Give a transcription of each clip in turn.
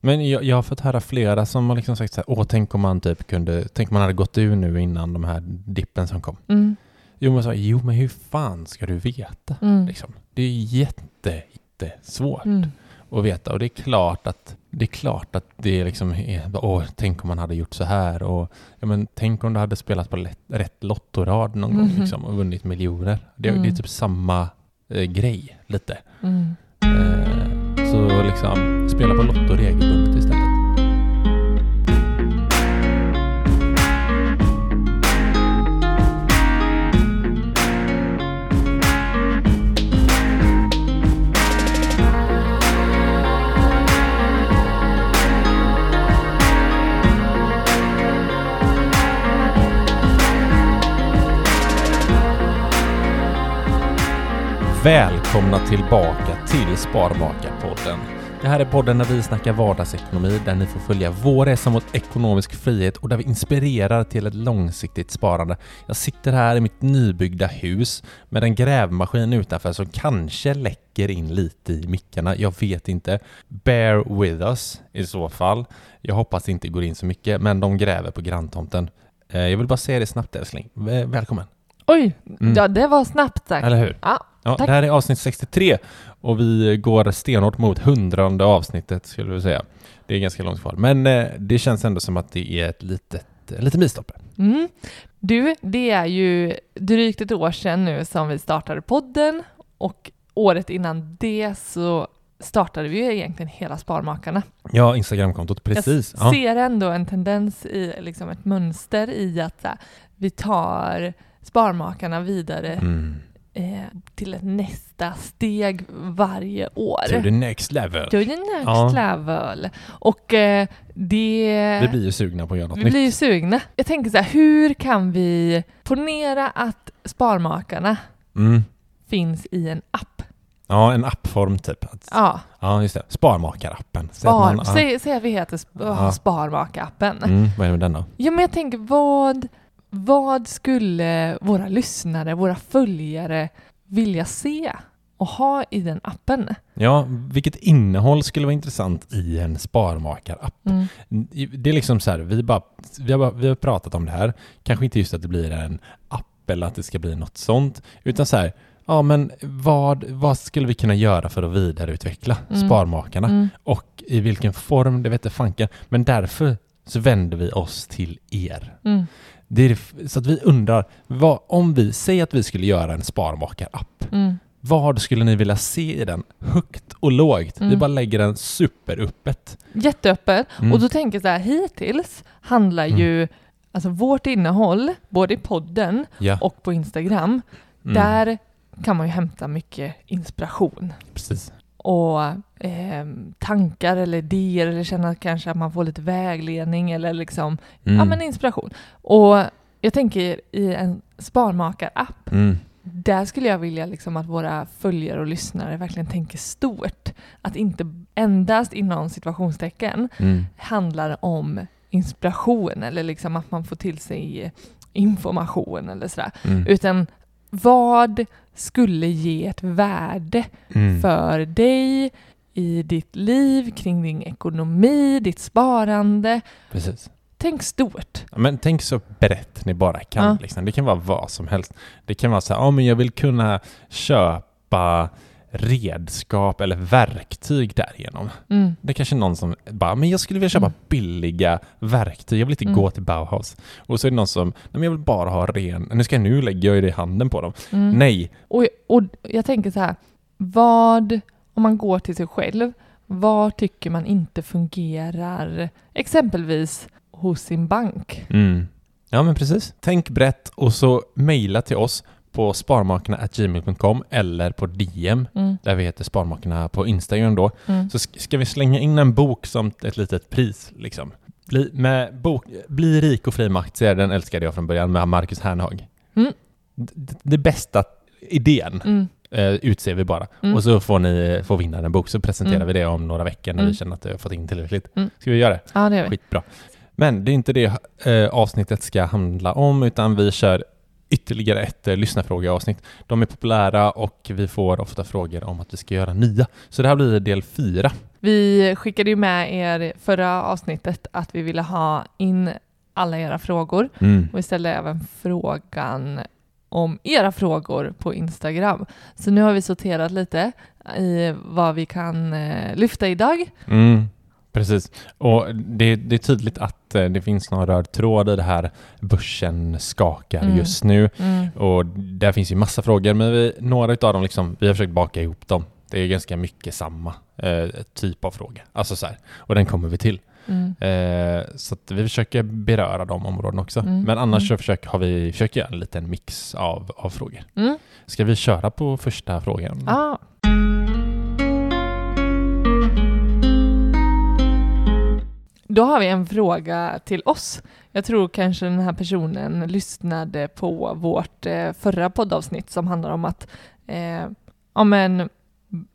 Men jag, jag har fått höra flera som har liksom sagt så här, åh tänk om man typ kunde, tänk om man hade gått ur nu innan de här dippen som kom. Mm. Jo men, så, jo, men hur fan ska du veta? Mm. Liksom? Det är jätte, jättesvårt Mm. att veta och det är klart att det är klart att det liksom är, åh, tänk om man hade gjort så här och ja, men tänk om du hade spelat på lätt, rätt lottorad någon gång Mhm. liksom, och vunnit miljoner. Det, Mm. det är typ samma eh, grej lite. Mm. Eh, så liksom spela på Lotto regelbundet istället. Välkomna tillbaka till Sparmakarpodden. Det här är podden där vi snackar vardagsekonomi, där ni får följa vår resa mot ekonomisk frihet och där vi inspirerar till ett långsiktigt sparande. Jag sitter här i mitt nybyggda hus med en grävmaskin utanför som kanske läcker in lite i mickarna. Jag vet inte. Bear with us i så fall. Jag hoppas det inte går in så mycket, men de gräver på granntomten. Eh, Jag vill bara säga det snabbt älskling. Väl- Välkommen. Oj, Mm. ja det var snabbt sagt. Eller hur? Ja, Ja, Tack. det här är avsnitt 63 och vi går stenhårt mot hundrade avsnittet skulle vi säga. Det är ganska långt kvar, men eh, det känns ändå som att det är ett litet, en liten milstolpe. Mm. Du, det är ju drygt ett år sedan nu som vi startade podden och året innan det så startade vi ju egentligen hela Sparmakarna. Ja, Instagramkontot, precis. Jag Ja. ser ändå en tendens i liksom ett mönster i att här, vi tar Sparmakarna vidare Mm. Eh, till ett nästa steg varje år. To the next level. To the next Ja. level. Och eh, det... Vi blir ju sugna på att göra något Vi nytt. blir ju sugna. Jag tänker så här, hur kan vi ponera att Sparmakarna Mm. finns i en app? Ja, en appform typ. Ja, ja, just det. Sparmakarappen. Spar, säg, att vi heter sp- Ja. Sparmaka-appen. Mm, vad är det med den då? Ja, men jag tänker vad, vad skulle våra lyssnare, våra följare vilja se och ha i den appen? Ja, vilket innehåll skulle vara intressant i en sparmakarapp? Mm. Det är liksom så här, vi, bara, vi, har bara, vi har pratat om det här. Kanske inte just att det blir en app eller att det ska bli något sånt. Utan så här, ja men vad, vad skulle vi kunna göra för att vidareutveckla Mm. Sparmakarna? Mm. Och i vilken form, det vet jag fanken. Men därför så vänder vi oss till er. Mm. Det f- så att vi undrar, vad, om vi säger att vi skulle göra en Sparmakarapp, Mm. vad skulle ni vilja se i den? Högt och lågt. Vi Mm. bara lägger den superöppet. Jätteöppen. Mm. Och då tänker jag så här, hittills handlar Mm. ju alltså vårt innehåll, både i podden Ja. och på Instagram, Mm. Där kan man ju hämta mycket inspiration Precis. Och eh, tankar eller idéer eller känna kanske att man får lite vägledning eller liksom, Mm. ja men inspiration. Och jag tänker i en sparmakarapp, Mm. där skulle jag vilja liksom att våra följare och lyssnare verkligen tänker stort. Att inte endast inom situationstecken Mm. handlar om inspiration eller liksom att man får till sig information eller sådär. Mm. Utan vad skulle ge ett värde Mm. för dig i ditt liv, kring din ekonomi, ditt sparande? Precis. Tänk stort. Ja, Men tänk så brett ni bara kan. Ja. Liksom. Det kan vara vad som helst. Det kan vara så här, ja men jag vill kunna köpa redskap eller verktyg därigenom. Mm. Det är kanske någon som bara, men jag skulle vilja köpa Mm. billiga verktyg. Jag vill inte Mm. gå till Bauhaus. Och så är det någon som, nej men jag vill bara ha ren, nu ska jag nu lägga jag ju det i handen på dem. Mm. Nej. Och, och jag tänker så här, vad, om man går till sig själv, vad tycker man inte fungerar exempelvis hos sin bank? Mm. Ja men precis. Tänk brett och så mejla till oss på sparmakarna.gmail.com eller på DM Mm. där vi heter Sparmakarna på Instagram då. Mm. Så sk- ska vi slänga in en bok som ett litet pris liksom. Bli, med bok, Bli rik och fri med aktier, den älskade jag från början med Marcus Hernhag. Mm. Det bästa idén Mm. eh, utser vi bara. Mm. Och så får ni få vinna en bok så presenterar Mm. vi det om några veckor när Mm. vi känner att vi har fått in tillräckligt. Mm. Ska vi göra det? Ja, det gör vi. Skitbra. Men det är inte det eh, avsnittet ska handla om utan vi kör ytterligare ett eh, lyssnarfrågeavsnitt. De är populära och vi får ofta frågor om att vi ska göra nya. Så det här blir del fyra. Vi skickade ju med er förra avsnittet att vi ville ha in alla era frågor Mm. och vi ställde även frågan om era frågor på Instagram. Så nu har vi sorterat lite i vad vi kan eh, lyfta idag. Mm. Precis. Och det, det är tydligt att eh, det finns någon röd tråd i det här börsen skakar Mm. just nu. Mm. Och där finns ju massa frågor, men vi, några av dem, liksom, vi har försökt baka ihop dem. Det är ganska mycket samma eh, typ av fråga. Alltså så här, och den kommer vi till. Mm. Eh, så vi försöker beröra de områdena också. Mm. Men annars Mm. så försöker, har vi försökt göra en liten mix av, av frågor. Mm. Ska vi köra på första frågan? Ja. Då har vi en fråga till oss. Jag tror kanske den här personen lyssnade på vårt eh, förra poddavsnitt som handlar om att eh, ja, men,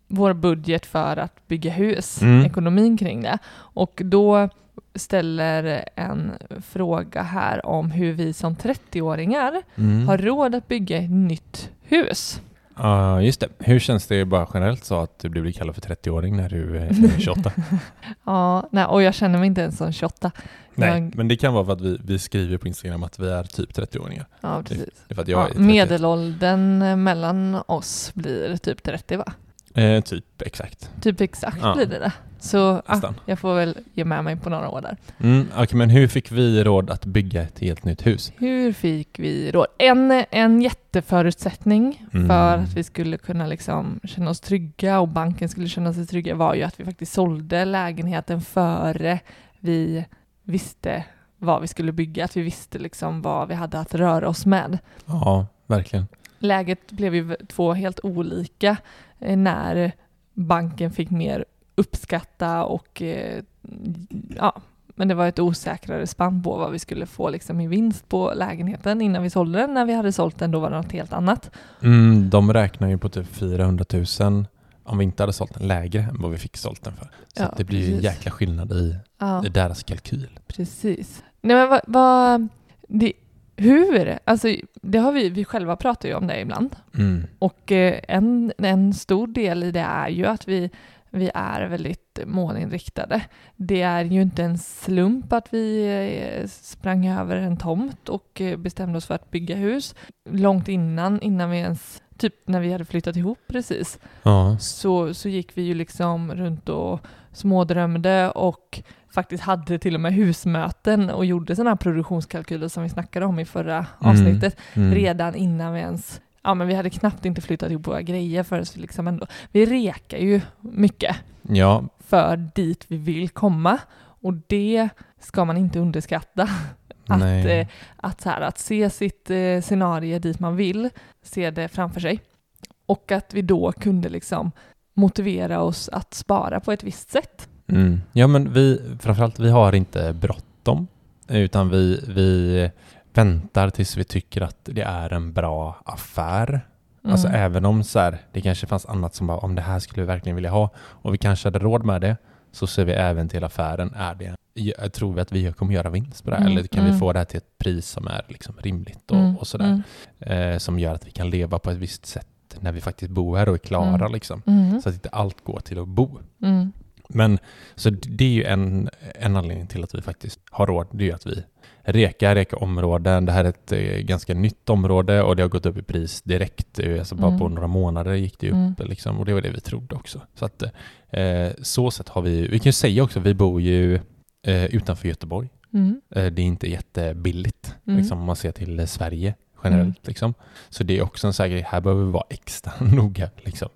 vår budget för att bygga hus, Mm. ekonomin kring det. Och då ställer en fråga här om hur vi som 30-åringar Mm. har råd att bygga ett nytt hus. Ja, just det. Hur känns det bara generellt så att du blir kallad för 30-åring när du är 28? Ja, nej, och jag känner mig inte ens som 28. Nej, Jag- men det kan vara för att vi, vi skriver på Instagram att vi är typ 30-åringar. Ja, precis. Det jag Ja, är 30. medelåldern mellan oss blir typ 30 va? Eh, typ, exakt. Typ exakt Ja. blir det det. Så Nästan. jag får väl ge med mig på några år där. Mm, Okej, men hur fick vi råd att bygga ett helt nytt hus? Hur fick vi råd? En, en jätteförutsättning Mm. för att vi skulle kunna liksom känna oss trygga och banken skulle känna sig trygga var ju att vi faktiskt sålde lägenheten före vi visste vad vi skulle bygga, att vi visste liksom vad vi hade att röra oss med. Ja, verkligen. Läget blev ju två helt olika eh, när banken fick mer uppskatta och eh, ja, men det var ett osäkrare spann på vad vi skulle få liksom i vinst på lägenheten innan vi sålde den. När vi hade sålt den då var det något helt annat. Mm, de räknar ju på typ 400 000 om vi inte hade sålt den lägre än vad vi fick sålt den för. Så Ja, det blir ju en jäkla skillnad i, Ja, i deras kalkyl. precis. Nej men vad, vad det, hur? Alltså det har vi, vi själva pratar ju om det ibland. Mm. Och eh, en, en stor del i det är ju att vi, vi är väldigt målinriktade. Det är ju inte en slump att vi eh, sprang över en tomt och eh, bestämde oss för att bygga hus. Långt innan, innan vi ens, typ när vi hade flyttat ihop precis, Ja. så, så gick vi ju liksom runt och smådrömde och faktiskt hade till och med husmöten och gjorde sådana här produktionskalkyler som vi snackade om i förra avsnittet Mm. redan innan vi ens Ja men vi hade knappt inte flyttat ihop våra grejer förrän vi liksom ändå Vi rekar ju mycket Ja, för dit vi vill komma och det ska man inte underskatta. Att, eh, att, så här, att se sitt eh, scenario dit man vill, se det framför sig. Och att vi då kunde liksom motivera oss att spara på ett visst sätt. Mm. Ja, men vi, framförallt, vi har inte bråttom, utan vi, vi väntar tills vi tycker att det är en bra affär. Alltså Mm. även om så här, det kanske fanns annat som bara, om det här skulle vi verkligen vilja ha och vi kanske hade råd med det, så ser vi även till affären. Är det, jag tror vi att vi kommer göra vinst på det här? Mm, Eller kan vi mm. få det här till ett pris som är liksom rimligt och, Mm, och sådär? mm, Eh, som gör att vi kan leva på ett visst sätt när vi faktiskt bor här och är klara Mm. liksom. Så att inte allt går till att bo. Men så det är ju en, en anledning till att vi faktiskt har råd. Det är ju att vi rekar, rekar områden. Det här är ett eh, ganska nytt område och det har gått upp i pris direkt. Alltså bara Mm. på några månader gick det upp Mm. liksom, och det var det vi trodde också. Så att eh, så sätt har vi, vi kan ju säga också, vi bor ju eh, utanför Göteborg. mm, Eh, det är inte jättebilligt Mm. liksom, om man ser till eh, Sverige generellt. Liksom. Så det är också en sån här grej, här behöver vi vara extra noga liksom,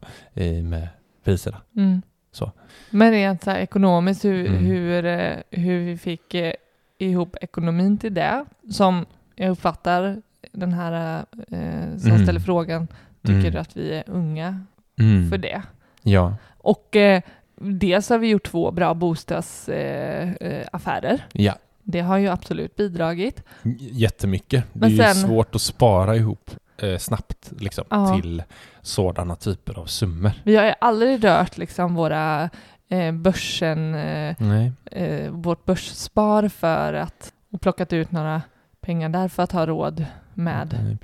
med priserna. mm. Så. Men rent så här ekonomiskt, hur, Mm. hur, eh, hur vi fick ihop ekonomin till det, som jag uppfattar den här eh, som Mm. ställer frågan, tycker Mm. att vi är unga Mm. för det. Ja, Och eh, dels har vi gjort två bra bostadsaffärer. Eh, affärer. ja. det har ju absolut bidragit. Jättemycket. Det Men är sen- ju svårt att spara ihop eh, snabbt liksom, till sådana typer av summor. Vi har ju aldrig rört liksom våra eh, börsen, eh, eh, vårt börsspar för att och plockat ut några pengar där för att ha råd med Nej,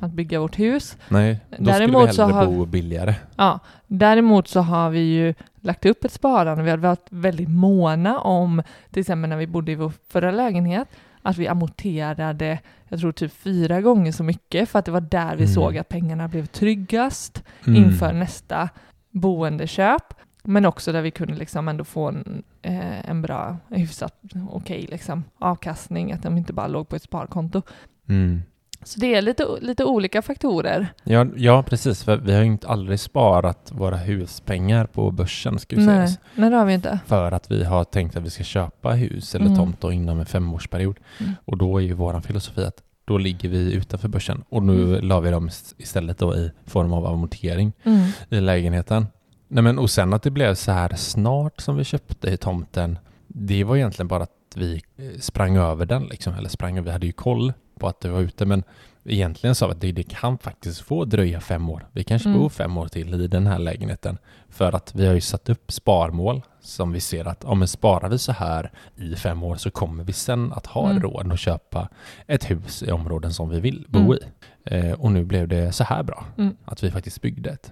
att bygga vårt hus. Nej, då Däremot så skulle vi hellre har- bo billigare. Ja, däremot så har vi ju lagt upp ett sparande. Vi har varit väldigt måna om, till exempel när vi bodde i vår förra lägenhet, att vi amorterade, jag tror typ fyra gånger så mycket för att det var där vi Mm. såg att pengarna blev tryggast Mm. inför nästa boendeköp. Men också där vi kunde liksom ändå få en, eh, en bra, hyfsat okej liksom, avkastning, att de inte bara låg på ett sparkonto. Mm. Så det är lite, lite olika faktorer. Ja, ja, precis. För vi har ju inte aldrig sparat våra huspengar på börsen, ska ju Nej, sägas. nej, det har vi inte. För att vi har tänkt att vi ska köpa hus eller Mm. tomt inom en femårsperiod. Mm. Och då är ju vår filosofi att då ligger vi utanför börsen. Och nu Mm. la vi dem is- istället då i form av amortering Mm. i lägenheten. Nej, men, och sen att det blev så här snart som vi köpte i tomten, det var egentligen bara att vi eh, sprang över den liksom, eller sprang över, vi hade ju koll på att det var ute, men egentligen sa vi att det, det kan faktiskt få dröja fem år. Vi kanske Mm. bor fem år till i den här lägenheten, för att vi har ju satt upp sparmål som vi ser att om sparar vi så här i fem år så kommer vi sen att ha Mm. råd att köpa ett hus i områden som vi vill bo Mm. i. Eh, och nu blev det så här bra, Mm. att vi faktiskt byggde ett.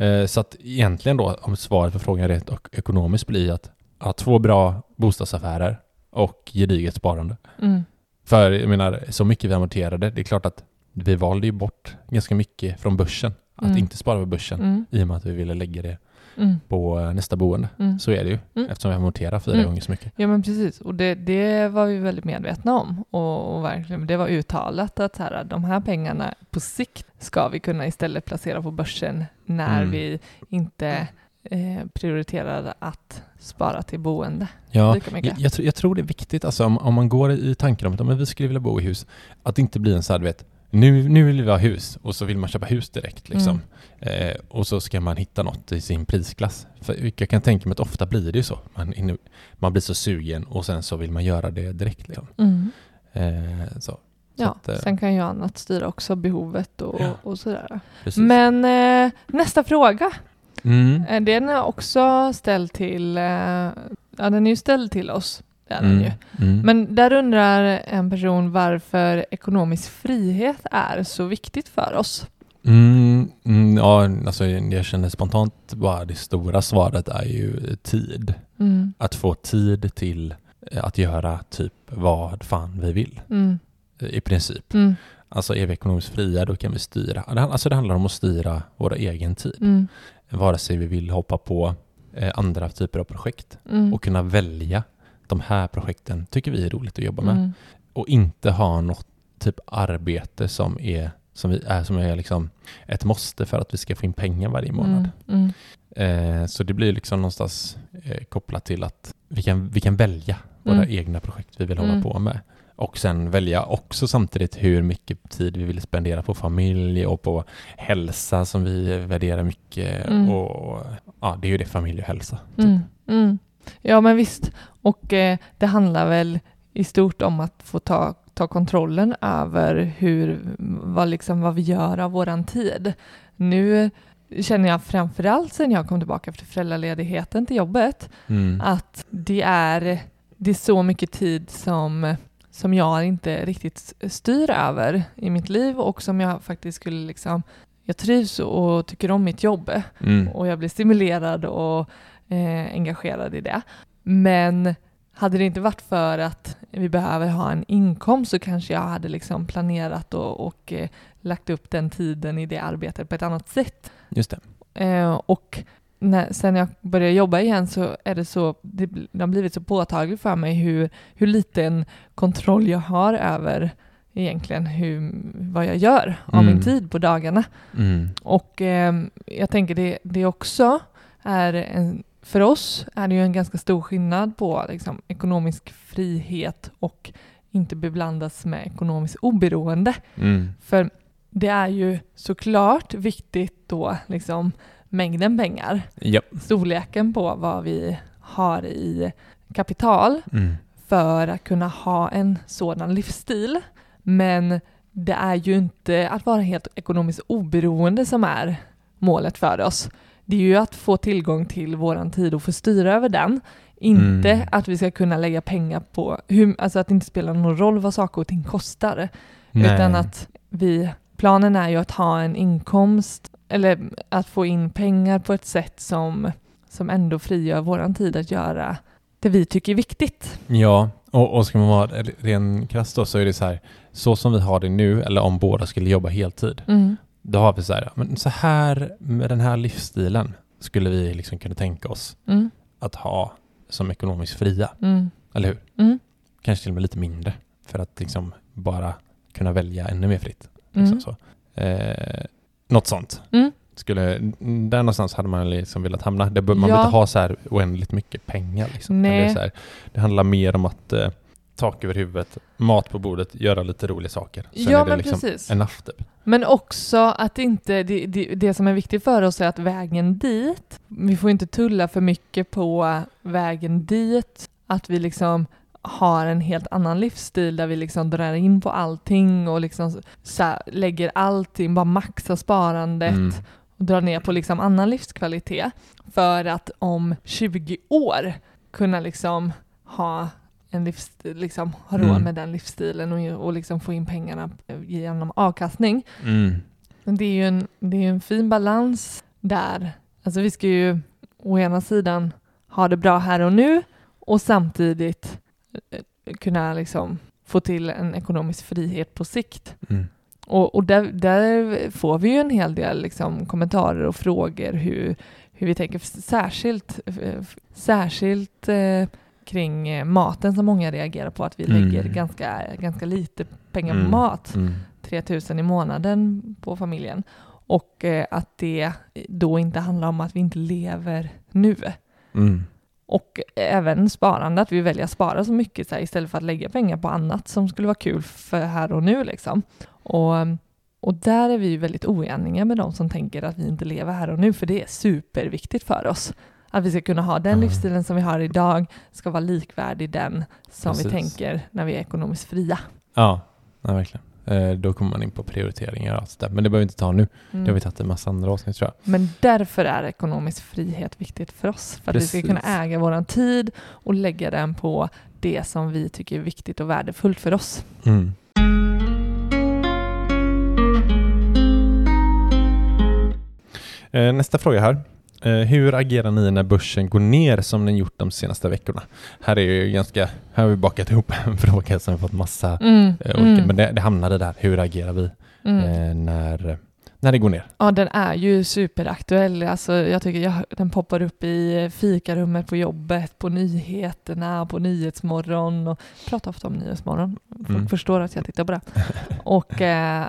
Eh, Så att egentligen då, om svaret på frågan rent och ekonomiskt blir att ha två bra bostadsaffärer och gediget sparande. Mm. För jag menar, så mycket vi amorterade, det är klart att vi valde ju bort ganska mycket från börsen. Att Mm. inte spara på börsen Mm. i och med att vi ville lägga det Mm. på eh, nästa boende. Mm. Så är det ju, Mm. eftersom vi amorterar fyra Mm. gånger så mycket. Ja men precis, och det, det var vi väldigt medvetna om. Och, och verkligen, det var uttalat att så här, de här pengarna på sikt ska vi kunna istället placera på börsen när Mm. vi inte eh, prioriterar att spara till boende Ja, jag, jag, tror- jag tror det är viktigt, alltså, om, om man går i tanken om att men vi skulle vilja bo i hus, att det inte blir en så här, du vet, nu, nu vill vi ha hus och så vill man köpa hus direkt. Liksom. Eh, och så ska man hitta något i sin prisklass. För jag kan tänka mig att ofta blir det ju så. Man, inne- man blir så sugen och sen så vill man göra det direkt. Liksom. Mm. Eh, så. Så Ja, att, eh, sen kan ju annat styra också behovet och, Ja. och sådär. precis. Men eh, nästa fråga, Mm. eh, den är också ställd till, eh, ja den är ju ställd till oss. Det är Mm. ju. Mm. Men där undrar en person varför ekonomisk frihet är så viktigt för oss. Mm, mm, ja, alltså jag känner spontant bara det stora svaret är ju tid. Mm. Att få tid till eh, att göra typ vad fan vi vill. Mm. eh, I princip. Mm. Alltså är vi ekonomiskt fria då kan vi styra. Alltså det handlar om att styra vår egen tid. Mm. Vare sig vi vill hoppa på eh, andra typer av projekt och kunna välja de här projekten tycker vi är roligt att jobba med. Mm. Och inte ha något typ arbete som är som, vi, är, som är liksom ett måste för att vi ska få in pengar varje månad. Mm. Mm. Eh, så det blir liksom någonstans eh, kopplat till att vi kan, vi kan välja våra Mm. egna projekt vi vill hålla Mm. på med. Och sen välja också samtidigt hur mycket tid vi vill spendera på familj och på hälsa som vi värderar mycket. Mm. Och ja, det är ju det, familj och hälsa. Typ. Ja men visst, och eh, det handlar väl i stort om att få ta, ta kontrollen över hur, vad, liksom, vad vi gör av våran tid. Nu känner jag framförallt sen jag kom tillbaka efter föräldraledigheten till jobbet Mm. att det är, det är så mycket tid som, som jag inte riktigt styr över i mitt liv och som jag faktiskt skulle liksom, jag trivs och tycker om mitt jobb Mm. och jag blir stimulerad och eh, engagerad i det. Men hade det inte varit för att vi behöver ha en inkomst så kanske jag hade liksom planerat och, och eh, lagt upp den tiden i det arbetet på ett annat sätt. Just det. Eh, och när, sen jag började jobba igen så är det så, det, det har blivit så påtagligt för mig hur, hur liten kontroll jag har över egentligen hur, vad jag gör av Mm. min tid på dagarna. Mm. Och eh, jag tänker det, det också är en, för oss är det ju en ganska stor skillnad på liksom, ekonomisk frihet och inte beblandas med ekonomiskt oberoende. Mm. För det är ju såklart viktigt då liksom mängden pengar, Ja. storleken på vad vi har i kapital Mm. för att kunna ha en sådan livsstil. Men det är ju inte att vara helt ekonomiskt oberoende som är målet för oss. Det är ju att få tillgång till våran tid och få styra över den Inte Mm. att vi ska kunna lägga pengar på, hur, alltså att det inte spelar någon roll vad saker och ting kostar. Utan Nej. att vi, planen är ju att ha en inkomst eller att få in pengar på ett sätt som, som ändå frigör våran tid att göra det vi tycker är viktigt. Ja, och, och ska man vara ren krasst då så är det så här, så som vi har det nu, eller om båda skulle jobba heltid, Mm. Då har vi så här, men så här med den här livsstilen skulle vi liksom kunna tänka oss Mm. att ha som ekonomiskt fria, Mm. eller hur? Mm. Kanske till och med lite mindre för att liksom bara kunna välja ännu mer fritt. Liksom Mm. så. Eh, något sånt. Mm. Skulle, där någonstans hade man liksom velat hamna. Det, man Ja. behöver inte ha så här oändligt mycket pengar. Liksom. Så här, det handlar mer om att eh, tak över huvudet, mat på bordet, göra lite roliga saker. Sen Ja är det men liksom precis. enough typ. Men också att inte, det, det, det som är viktigt för oss är att vägen dit, vi får inte tulla för mycket på vägen dit, att vi liksom har en helt annan livsstil där vi liksom drar in på allting och liksom så här, lägger allting, bara maxar sparandet Mm. och drar ner på liksom annan livskvalitet för att om 20 år kunna liksom ha en livsstil, liksom ha råd Mm. med den livsstilen och, och liksom få in pengarna genom avkastning. Mm. Men det är ju en, det är en fin balans där. Alltså vi ska ju å ena sidan ha det bra här och nu och samtidigt eh, kunna liksom få till en ekonomisk frihet på sikt. Mm. Och, och där, där får vi ju en hel del liksom, kommentarer och frågor hur, hur vi tänker, särskilt, eh, särskilt eh, kring eh, maten som många reagerar på, att vi Mm. lägger ganska, ganska lite pengar på Mm. mat. Mm. 3000 i månaden på familjen. Och eh, att det då inte handlar om att vi inte lever nu. Mm. Och även sparande, att vi väljer att spara så mycket så här, istället för att lägga pengar på annat som skulle vara kul för här och nu. Liksom. Och, och där är vi väldigt oeniga med de som tänker att vi inte lever här och nu, för det är superviktigt för oss. Att vi ska kunna ha den Ja. livsstilen som vi har idag, ska vara likvärdig den som vi Precis. tänker när vi är ekonomiskt fria. Ja, ja, verkligen. Eh, då kommer man in på prioriteringar och allt där. Men det behöver vi inte ta nu. Mm. Det har vi tagit i en massa andra avsnitt tror jag. Men därför är ekonomisk frihet viktigt för oss. För att vi ska Precis. kunna äga vår tid och lägga den på det som vi tycker är viktigt och värdefullt för oss. Mm. Eh, Nästa fråga här. Eh, Hur agerar ni när börsen går ner som den gjort de senaste veckorna? Här är ju ganska, här har vi bakat ihop en fråga som har fått massa Mm, eh, olika, men det, det hamnade där. Hur agerar vi mm. eh, när, när det går ner? Ja, den är ju superaktuell. Alltså, jag tycker jag, den poppar upp i fikarummet på jobbet, på nyheterna, på Nyhetsmorgon. Och pratar ofta om Nyhetsmorgon. Folk Mm. förstår att jag tittar på det. Och eh,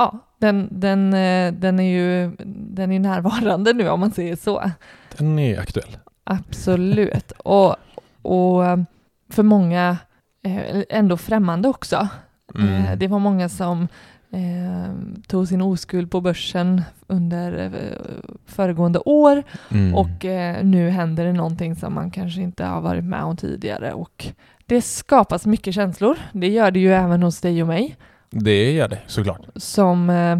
ja, den, den, eh, den är ju den är närvarande nu om man säger så. Den är aktuell. Absolut. Och, och för många eh, ändå främmande också. Mm. Eh, Det var många som eh, tog sin oskuld på börsen under föregående år Mm. och eh, nu händer det någonting som man kanske inte har varit med om tidigare och det skapas mycket känslor. Det gör det ju även hos dig och mig Det gör det såklart. som, eh,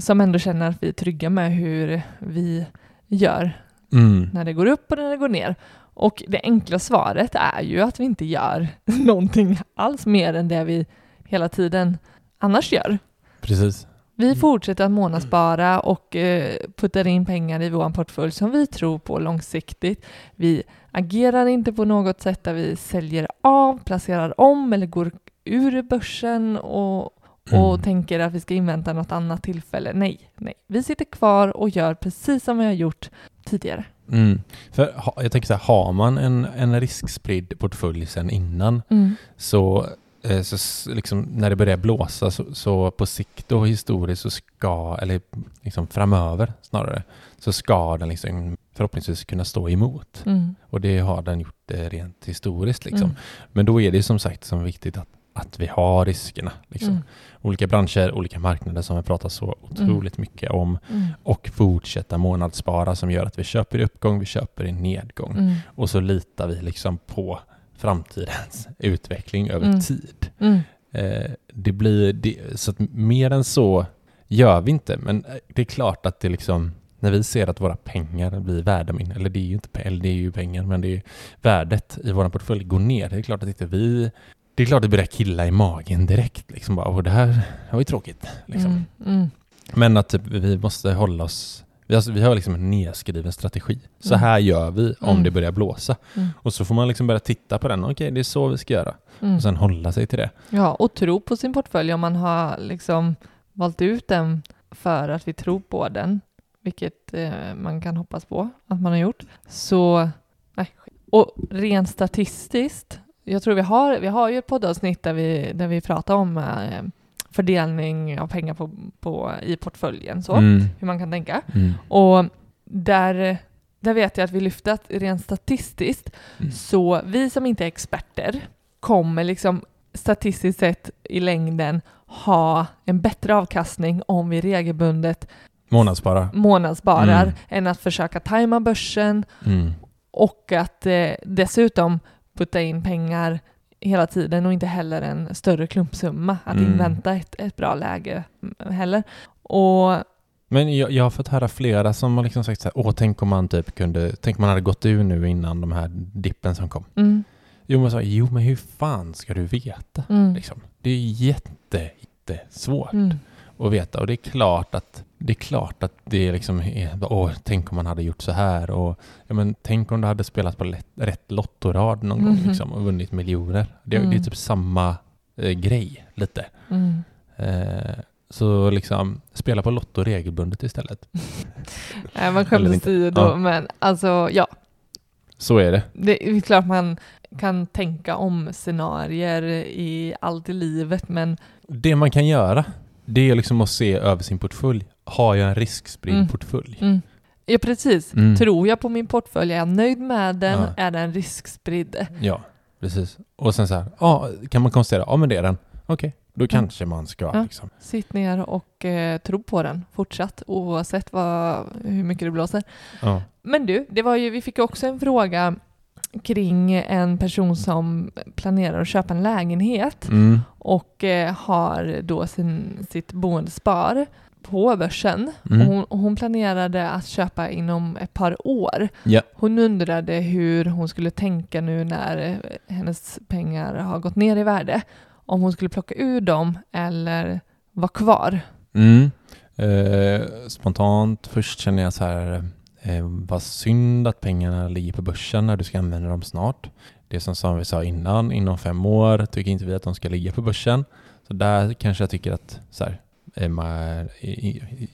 som ändå känner att vi är trygga med hur vi gör Mm. när det går upp och när det går ner. Och det enkla svaret är ju att vi inte gör någonting alls mer än det vi hela tiden annars gör. Precis. Vi fortsätter att månadsspara och eh, puttar in pengar i vår portfölj som vi tror på långsiktigt. Vi agerar inte på något sätt där vi säljer av, placerar om eller går ur börsen och, och Mm. tänker att vi ska invänta något annat tillfälle. Nej, nej. Vi sitter kvar och gör precis som vi har gjort tidigare. Mm. För jag tänker så här, har man en, en riskspridd portfölj sen innan så, eh, så liksom, när det börjar blåsa så, så på sikt och historiskt så ska, eller liksom framöver snarare, så ska den liksom förhoppningsvis kunna stå emot. Mm. Och det har den gjort eh, rent historiskt liksom. Mm. Men då är det som sagt som viktigt att, att vi har riskerna. Liksom. Mm. Olika branscher, olika marknader som vi pratar så otroligt mycket om Mm. och fortsätta månadsspara som gör att vi köper i uppgång, vi köper i nedgång. Mm. Och så litar vi liksom på framtidens utveckling över Mm. tid. Mm. Eh, det blir, det, så att mer än så gör vi inte, men eh, det är klart att det liksom när vi ser att våra pengar blir värda mindre, eller det är ju inte eller det är ju pengar, men det är värdet i vår portfölj går ner. Det är klart att inte vi det är klart att det börjar killa i magen direkt. Liksom bara, och det här var ju tråkigt. Liksom. Mm, mm, Men att typ, vi måste hålla oss... Vi har, vi har liksom en nedskriven strategi. Så Mm. här gör vi om Mm. det börjar blåsa. mm, Och så får man liksom börja titta på den. Okej, det är så vi ska göra. Och sen hålla sig till det. Ja, och tro på sin portfölj om man har liksom valt ut den för att vi tror på den, vilket eh, man kan hoppas på att man har gjort. Så, nej. Och rent statistiskt, jag tror vi har, vi har ju ett poddavsnitt där vi, där vi pratar om eh, fördelning av pengar på, på, i portföljen, så, Mm. hur man kan tänka. Mm. Och där, där vet jag att vi lyfte att rent statistiskt Mm. så vi som inte är experter kommer liksom statistiskt sett i längden ha en bättre avkastning om vi regelbundet Månadsspara. månadssparar Mm. än att försöka tajma börsen Mm. och att eh, dessutom putta in pengar hela tiden och inte heller en större klumpsumma. Att Mm. invänta ett, ett bra läge heller. Och Men jag, jag har fått höra flera som har liksom sagt så här, åh tänk om man typ kunde, tänk man hade gått ur nu innan de här dippen som kom. mm, Jo men, så, jo, men hur fan ska du veta? mm, Liksom? Det är jätte, jättesvårt mm, att veta och det är klart att det är klart att det liksom är, åh, tänk om man hade gjort så här och ja, men tänk om du hade spelat på lätt, rätt lottorad någon gång Mhm. liksom, och vunnit miljoner. Det, Mm. det är typ samma eh, grej lite. mm. Eh, så liksom spela på Lotto regelbundet istället. Nej, man inte. åsido, Ja. men alltså ja, Så är det. det är klart man kan tänka om scenarier i allt i livet, men Det man kan göra, det är liksom att se över sin portfölj. Har jag en riskspridd Mm. portfölj? mm, ja precis. Mm. Tror jag på min portfölj? Är jag nöjd med den? Ja. Är den riskspridd? Ja, precis. Och sen så här, ja, kan man konstatera, ja men det är den. Okej, då kanske man ska Ja. liksom. Sitt ner och eh, tro på den fortsatt, oavsett vad, hur mycket det blåser. Ja. Men du, det var ju, vi fick också en fråga kring en person som planerar att köpa en lägenhet Mm. och eh, har då sin, sitt boendespar på börsen. Mm. Hon, hon planerade att köpa inom ett par år. Ja. Hon undrade hur hon skulle tänka nu när eh, hennes pengar har gått ner i värde. Om hon skulle plocka ur dem eller vara kvar. Mm. Eh, spontant först känner jag så här, eh, vad synd att pengarna ligger på börsen när du ska använda dem snart. Det som, som vi sa innan, inom fem år tycker inte vi att de ska ligga på börsen. Så där kanske jag tycker att så här, man,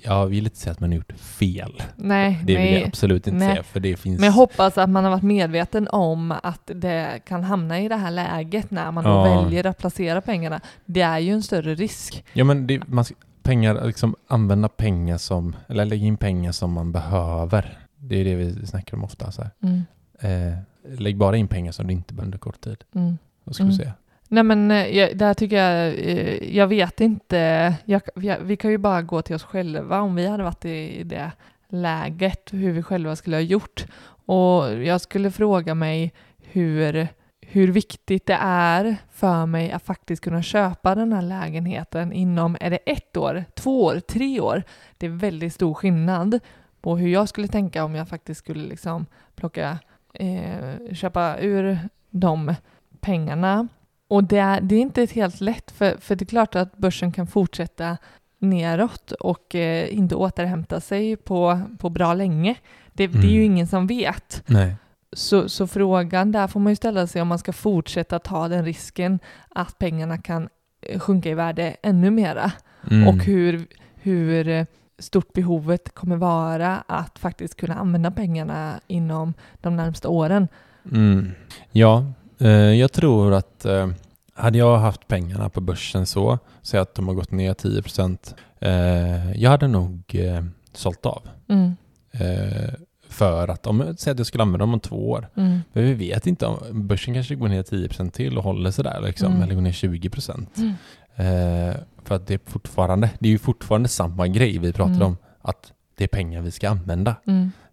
jag vill inte säga att man har gjort fel. Nej, Det vill jag nej. absolut inte Nej. säga, för det finns... Men jag hoppas att man har varit medveten om att det kan hamna i det här läget när man Ja. väljer att placera pengarna. Det är ju en större risk. Ja men det, man ska, pengar, liksom använda pengar som, eller lägga in pengar som man behöver. Det är det vi snackar om ofta. Så. Mm, Eh, lägg bara in pengar som du inte behöver under kort tid. mm. Vad ska Mm. säga? Nej men eh, jag, där tycker jag, eh, jag vet inte, jag, vi, vi kan ju bara gå till oss själva om vi hade varit i, i det läget, hur vi själva skulle ha gjort. Och jag skulle fråga mig hur, hur viktigt det är för mig att faktiskt kunna köpa den här lägenheten inom, är det ett år, två år, tre år? Det är väldigt stor skillnad på hur jag skulle tänka om jag faktiskt skulle liksom plocka, eh, köpa ur de pengarna. Och det är, det är inte ett helt lätt, för, för det är klart att börsen kan fortsätta neråt och eh, inte återhämta sig på, på bra länge. Det, det är ju Mm. ingen som vet. Nej. Så, så frågan där får man ju ställa sig om man ska fortsätta ta den risken att pengarna kan eh, sjunka i värde ännu mera Mm. och hur, hur eh, stort behovet kommer vara att faktiskt kunna använda pengarna inom de närmsta åren. Mm. Ja, jag tror att eh, hade jag haft pengarna på börsen så, säg att de har gått ner 10 procent, eh, jag hade nog eh, sålt av. Mm, Eh, för att, om säg att jag skulle använda dem om två år, mm, men vi vet inte om börsen kanske går ner 10 procent till och håller sådär liksom, Mm. eller går ner 20 procent. mm, Eh, för att det är fortfarande, det är ju fortfarande samma grej vi pratar Mm. om, att det är pengar vi ska använda.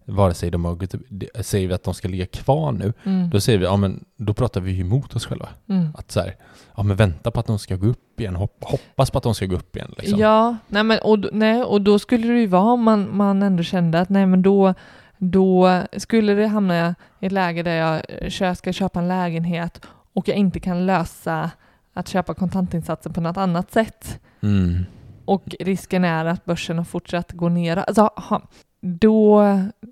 Vare sig de har gått, säger vi att de ska ligga kvar nu, Mm. då säger vi, ja men då pratar vi ju emot oss själva. Mm. Att så här, ja men vänta på att de ska gå upp igen, hopp, hoppas på att de ska gå upp igen liksom. Ja, nej men, och, nej, och då skulle det ju vara om man, man ändå kände att nej men då, då skulle det hamna i ett läge där jag eh, ska köpa en lägenhet och jag inte kan lösa att köpa kontantinsatsen på något annat sätt Mm. och risken är att börsen har fortsatt gå ner. Alltså, ha, då,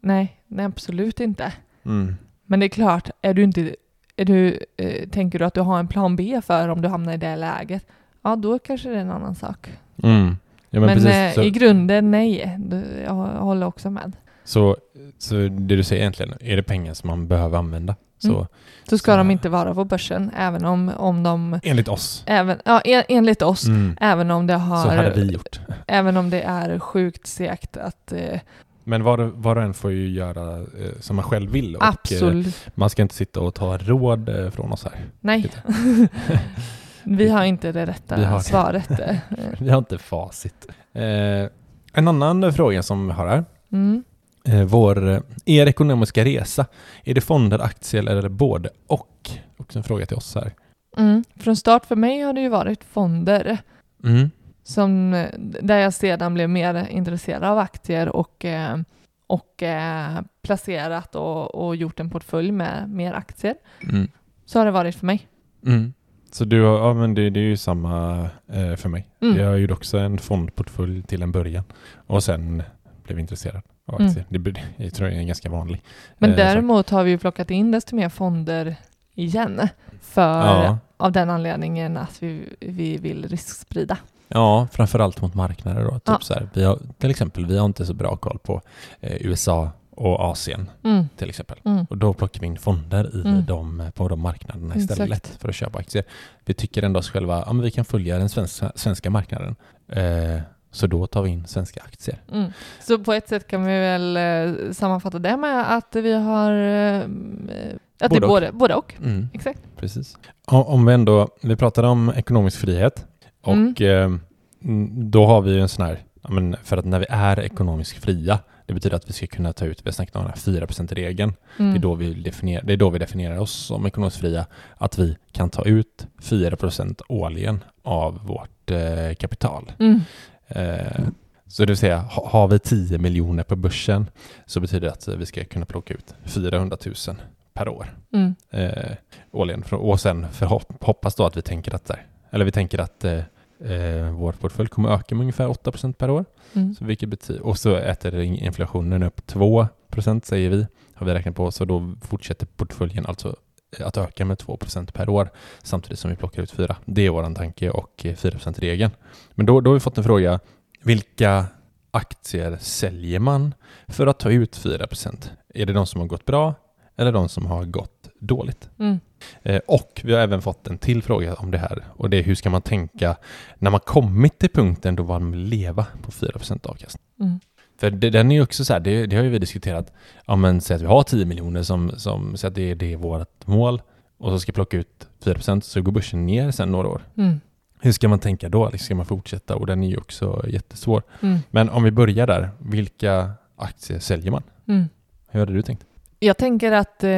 nej, nej absolut inte. Mm. Men det är klart, är du inte, är du, eh, tänker du att du har en plan B för om du hamnar i det läget, ja då kanske det är en annan sak. Mm. Ja, men, Men, precis. eh, så, i grunden, nej. Jag håller också med. så, så det du säger egentligen, är det pengar som man behöver använda? Så Mm. Så ska Så- de inte vara på börsen, även om, om de, enligt oss, även, ja, en, enligt oss, mm. även om det har, så hade vi gjort. även om det är sjukt segt att, eh, Men var, var och en får ju göra eh, som man själv vill och eh, absolut, man ska inte sitta och ta råd eh, från oss här. nej. vi har inte det rätta Vi har svaret. eh. Vi har inte facit. Eh, en annan fråga som vi har här. Mm. Eh, vår, eh, er ekonomiska resa, är det fonder, aktier eller både och? Också en fråga till oss här. Mm. Från start för mig har det ju varit fonder. Mm. Som, där jag sedan blev mer intresserad av aktier och, eh, och eh, placerat och, och gjort en portfölj med mer aktier. Mm. Så har det varit för mig. Mm. Så du har, ja men det, det är ju samma eh, för mig. Mm. Jag gjorde också en fondportfölj till en början och sen blev intresserad av Mm. aktier. Det, blir- jag tror det är ganska vanlig. Men eh, däremot har vi ju plockat in desto mer fonder igen. För, Ja. Av den anledningen att vi, vi vill risksprida. Ja, framförallt mot marknader då. Typ Ja. så här, vi har, till exempel, vi har inte så bra koll på eh, USA och Asien Mm. till exempel. Mm. Och då plockar vi in fonder i Mm. de, på de marknaderna Exakt. istället för att köpa aktier. Vi tycker ändå oss själva, ja men vi kan följa den svenska, svenska marknaden. Eh, så då tar vi in svenska aktier. Mm. Så på ett sätt kan vi väl eh, sammanfatta det med att vi har eh, att det Både är och. både, både och. Mm. Exakt. Precis. Ja, Om vi ändå, vi pratade om ekonomisk frihet och Mm. eh, mm, då har vi ju en sån här, för att när vi är ekonomiskt fria, det betyder att vi ska kunna ta ut, vi har snackat om den här 4%-regeln, Mm. det, är då vi definierar, det är då vi definierar oss som ekonomiskt fria, att vi kan ta ut 4% årligen av vårt eh, kapital. Mm. Eh, så det vill säga, ha, har vi 10 miljoner på börsen så betyder det att vi ska kunna plocka ut 400 000 per år Mm. eh, årligen. Och sen förhopp, hoppas då att vi tänker att, där, eller vi tänker att eh, eh, vår portfölj kommer öka med ungefär 8% per år. Mm. Så vilket betyder, och så äter inflationen upp 2% säger vi, har vi räknat på. Så då fortsätter portföljen alltså eh, att öka med 2% per år samtidigt som vi plockar ut 4. Det är vår tanke och eh, 4%-regeln. Men då, då har vi fått en fråga, vilka aktier säljer man för att ta ut 4%? Är det de som har gått bra eller de som har gått dåligt? Mm. Eh, och vi har även fått en till fråga om det här och det är hur ska man tänka när man kommit till punkten då man vill leva på 4% avkastning? Mm. För det, den är ju också så här, det, det har ju vi diskuterat, ja men säg att vi har 10 miljoner som, som så att det, det är vårt mål och så ska plocka ut 4% så går börsen ner sen några år. Mm. Hur ska man tänka då? Liksom, Ska man fortsätta? Och den är ju också jättesvår. Mm. Men om vi börjar där, vilka aktier säljer man? Mm. Hur hade du tänkt? Jag tänker att eh,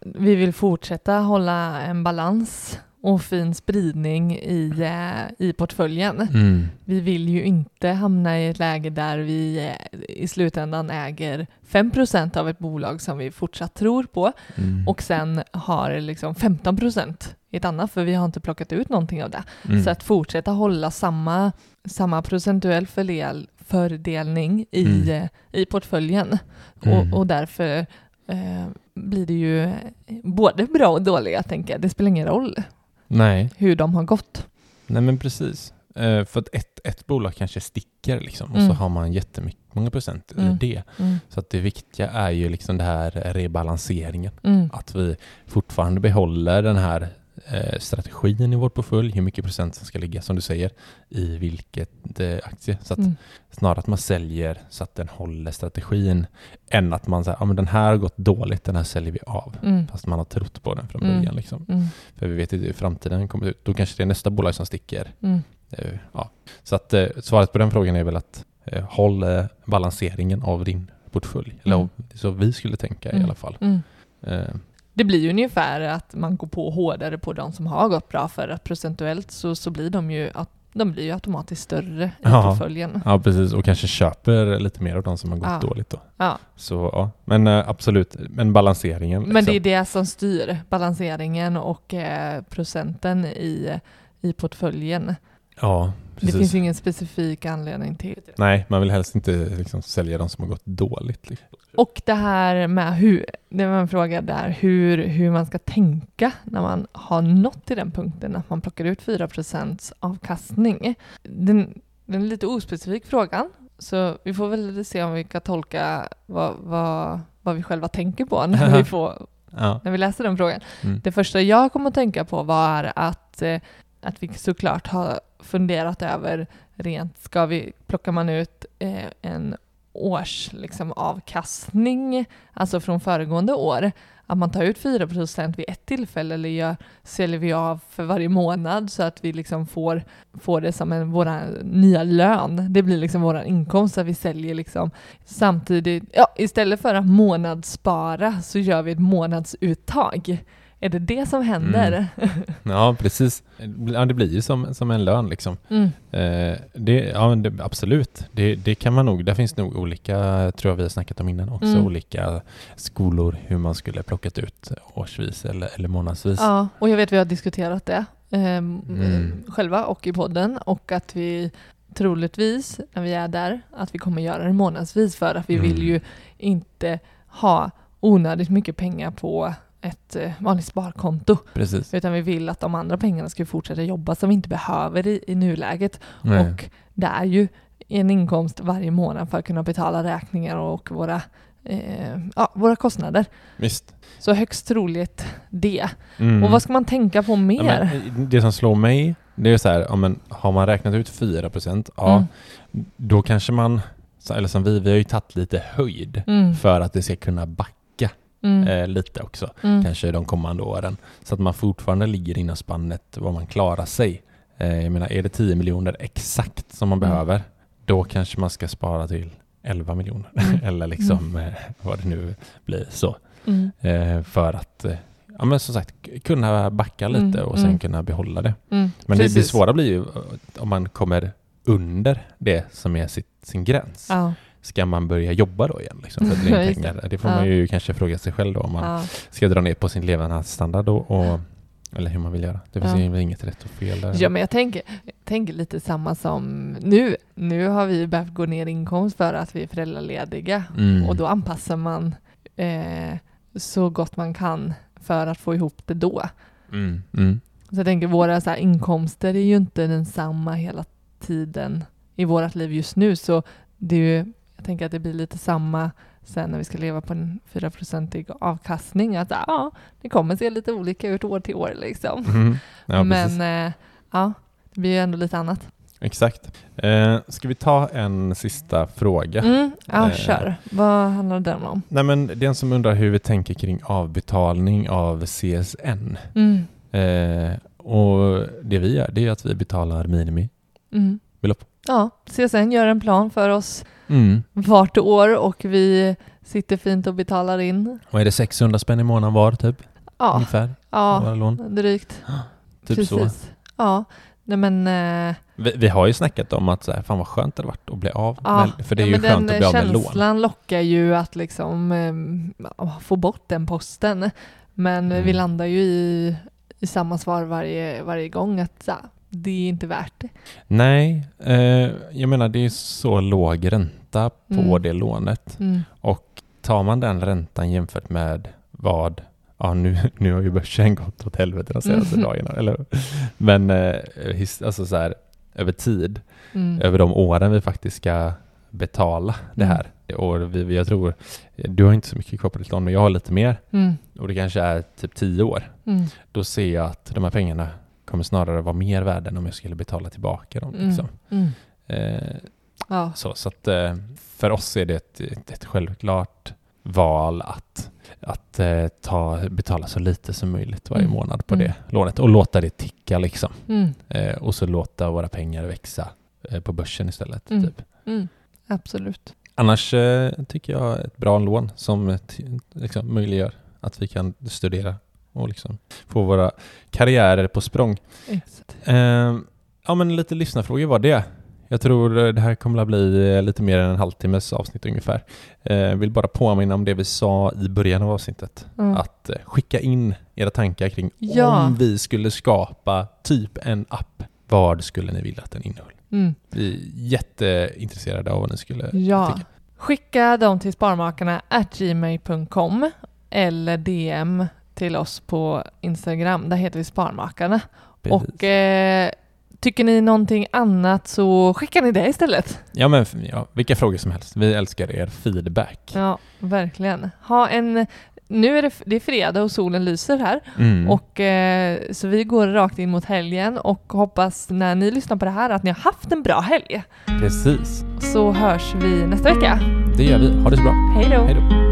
vi vill fortsätta hålla en balans och fin spridning i, eh, i portföljen. Mm. Vi vill ju inte hamna i ett läge där vi eh, i slutändan äger 5% av ett bolag som vi fortsatt tror på Mm. och sen har liksom 15% i ett annat för vi har inte plockat ut någonting av det. Mm. Så att fortsätta hålla samma, samma procentuell fördel, fördelning i, Mm. eh, i portföljen. Mm. Och, och därför eh, blir det ju både bra och dåliga, tänker jag. Det spelar ingen roll Nej, hur de har gått. nej men precis. Eh, för att ett, ett bolag kanske sticker liksom och Mm. så har man jättemycket många procent i Mm. det. Mm. Så att det viktiga är ju liksom det här rebalanseringen. Mm. Att vi fortfarande behåller den här strategin i vår portfölj, hur mycket procent som ska ligga, som du säger, i vilket eh, aktie. Så Mm. snarare att man säljer så att den håller strategin, än att man säger, men den här har gått dåligt, den här säljer vi av. Mm. Fast man har trott på den från Mm. början. Liksom. Mm. För vi vet inte hur framtiden kommer ut. Då kanske det är nästa bolag som sticker. Mm. Eh, Ja. Så att eh, svaret på den frågan är väl att eh, håll eh, balanseringen av din portfölj. Eller Mm. så vi skulle tänka i alla fall. Det blir ju ungefär att man går på hårdare på de som har gått bra för att procentuellt så, så blir de ju, att de blir ju automatiskt större i Ja. portföljen. ja, precis. Och kanske köper lite mer av de som har gått Ja. dåligt då. Ja. Så ja, men eh, absolut. Men balanseringen. Men det är liksom. det som styr balanseringen och eh, procenten i, i portföljen. Ja, Det precis. finns ingen specifik anledning till det. Nej, man vill helst inte liksom, sälja de som har gått dåligt. Liksom. Och det här med hur, det var en fråga där, hur, hur man ska tänka när man har nått till den punkten att man plockar ut 4% avkastning. Den, den är lite ospecifik frågan, så vi får väl se om vi kan tolka vad, vad, vad vi själva tänker på när vi, får, Ja. när vi läser den frågan. Mm. Det första jag kom att tänka på var att, eh, att vi såklart har funderat över rent, ska vi, plockar man ut eh, en års liksom, avkastning, alltså från föregående år, att man tar ut 4% vid ett tillfälle eller gör, säljer vi av för varje månad så att vi liksom får, får det som en vår nya lön. Det blir liksom vår inkomst att vi säljer liksom samtidigt, ja istället för att månadsspara så gör vi ett månadsuttag. Är det det som händer? ja, precis. Ja, det blir ju som, som en lön liksom. Mm. Eh, det, ja, det, absolut. Det, det kan man nog. Där finns nog olika, tror jag vi har snackat om innan också, Mm. olika skolor hur man skulle plockat ut årsvis eller, eller månadsvis. Ja, och jag vet vi har diskuterat det Mm. eh, själva och i podden och att vi troligtvis när vi är där att vi kommer göra det månadsvis för att vi Mm. vill ju inte ha onödigt mycket pengar på ett eh, vanligt sparkonto Precis. utan vi vill att de andra pengarna ska fortsätta jobba som vi inte behöver i, i nuläget Nej. och det är ju en inkomst varje månad för att kunna betala räkningar och våra, eh, ja, våra kostnader. Visst. Så högst troligt det. Mm. Och vad ska man tänka på mer? Ja, eh, det som slår mig, det är så här, ja, men, har man räknat ut 4 ja, Mm. då kanske man, eller som vi, vi har ju tagit lite höjd Mm. för att det ska kunna backa Mm. eh, lite också, Mm. kanske de kommande åren. Så att man fortfarande ligger inom spannet vad man klarar sig. Eh, jag menar, är det 10 miljoner exakt som man Mm. behöver, då kanske man ska spara till 11 miljoner. Mm. eller liksom eh, vad det nu blir så. Mm. Eh, för att, eh, ja men som sagt, kunna backa lite Mm, och sen mm. kunna behålla det. Mm. Men det, det svåra blir ju eh, om man kommer under det som är sitt, sin gräns. Ja. Ska man börja jobba då igen liksom, för att pengar? Det får man ju kanske fråga sig själv då om man ska dra ner på sin levnadsstandard och, och eller hur man vill göra. Det finns Ja. inget rätt och fel där. ja, men jag tänker, tänker lite samma som nu. Nu har vi behövt gå ner i inkomst för att vi är föräldralediga Mm. och då anpassar man eh, så gott man kan för att få ihop det då. Mm. Mm. Så jag tänker våra så här, inkomster är ju inte densamma hela tiden i vårt liv just nu så det är ju, jag tänker att det blir lite samma sen när vi ska leva på en 4-procentig avkastning att ja, det kommer se lite olika ut år till år liksom. Mm. Ja. Men eh, ja, det blir ju ändå lite annat. Exakt. Eh, ska vi ta en sista fråga? Mm, ja, Eh. kör. Vad handlar den om? Nej, men den som undrar hur vi tänker kring avbetalning av CSN. Mm, Eh, och det vi gör, det är att vi betalar minimi. mm. Ja, CSN gör en plan för oss Mm. vart år och vi sitter fint och betalar in. Och är det 600 spänn i månaden var typ? Ja, Ungefär? ja drygt. Typ så. Precis. Ja, nej men... Eh, Vi, vi har ju snackat om att så här, fan vad skönt det varit att bli av ja, med, För det är ja, ju skönt att bli av med lån. känslan lockar ju att liksom eh, få bort den posten. Men Mm. vi landar ju i, i samma svar varje, varje gång att ja, det är inte värt det. Nej, eh, jag menar det är så låg ränta på Mm. det lånet. Mm. Och tar man den räntan jämfört med vad Ja, nu, nu har ju börsen gått åt helvete de senaste Mm. dagarna. Eller? Men eh, his, alltså så här, över tid, Mm. över de åren vi faktiskt ska betala det Mm. här. Och vi, jag tror, du har inte så mycket kvar på ditt lån, men jag har lite mer. Mm. Och det kanske är typ tio år. Mm. Då ser jag att de här pengarna kommer snarare vara mer värda än om jag skulle betala tillbaka dem. Mm. Liksom. Mm. Eh, Ja. så så att, eh, för oss är det ett, ett, ett självklart val att, att eh, ta, betala så lite som möjligt varje Mm. månad på Mm. det lånet och låta det ticka liksom. Mm. Eh, och så låta våra pengar växa eh, på börsen istället. Mm. Typ. Mm. Absolut. Annars tycker jag ett bra lån som liksom, möjliggör att vi kan studera och liksom få våra karriärer på språng. Eh, ja, men lite lyssnarfrågor var det. Jag tror det här kommer att bli eh, lite mer än en halvtimmes avsnitt ungefär. Eh, vill bara påminna om det vi sa i början av avsnittet. Mm. Att eh, skicka in era tankar kring Ja. om vi skulle skapa typ en app. Vad skulle ni vilja att den innehöll? Mm. Vi är jätteintresserade av vad ni skulle Ja. tycka. Skicka dem till sparmakarna gmail.com eller DM till oss på Instagram. Där heter vi Sparmakarna. Precis. Och eh, tycker ni någonting annat så skickar ni det istället. Ja, men ja, vilka frågor som helst. Vi älskar er feedback. Ja, verkligen. Ha en... Nu är det, det är fredag och solen lyser här. Mm. Och, eh, så vi går rakt in mot helgen och hoppas när ni lyssnar på det här att ni har haft en bra helg. Precis. Så hörs vi nästa vecka. Det gör vi. Ha det så bra. Hej då! Hej då.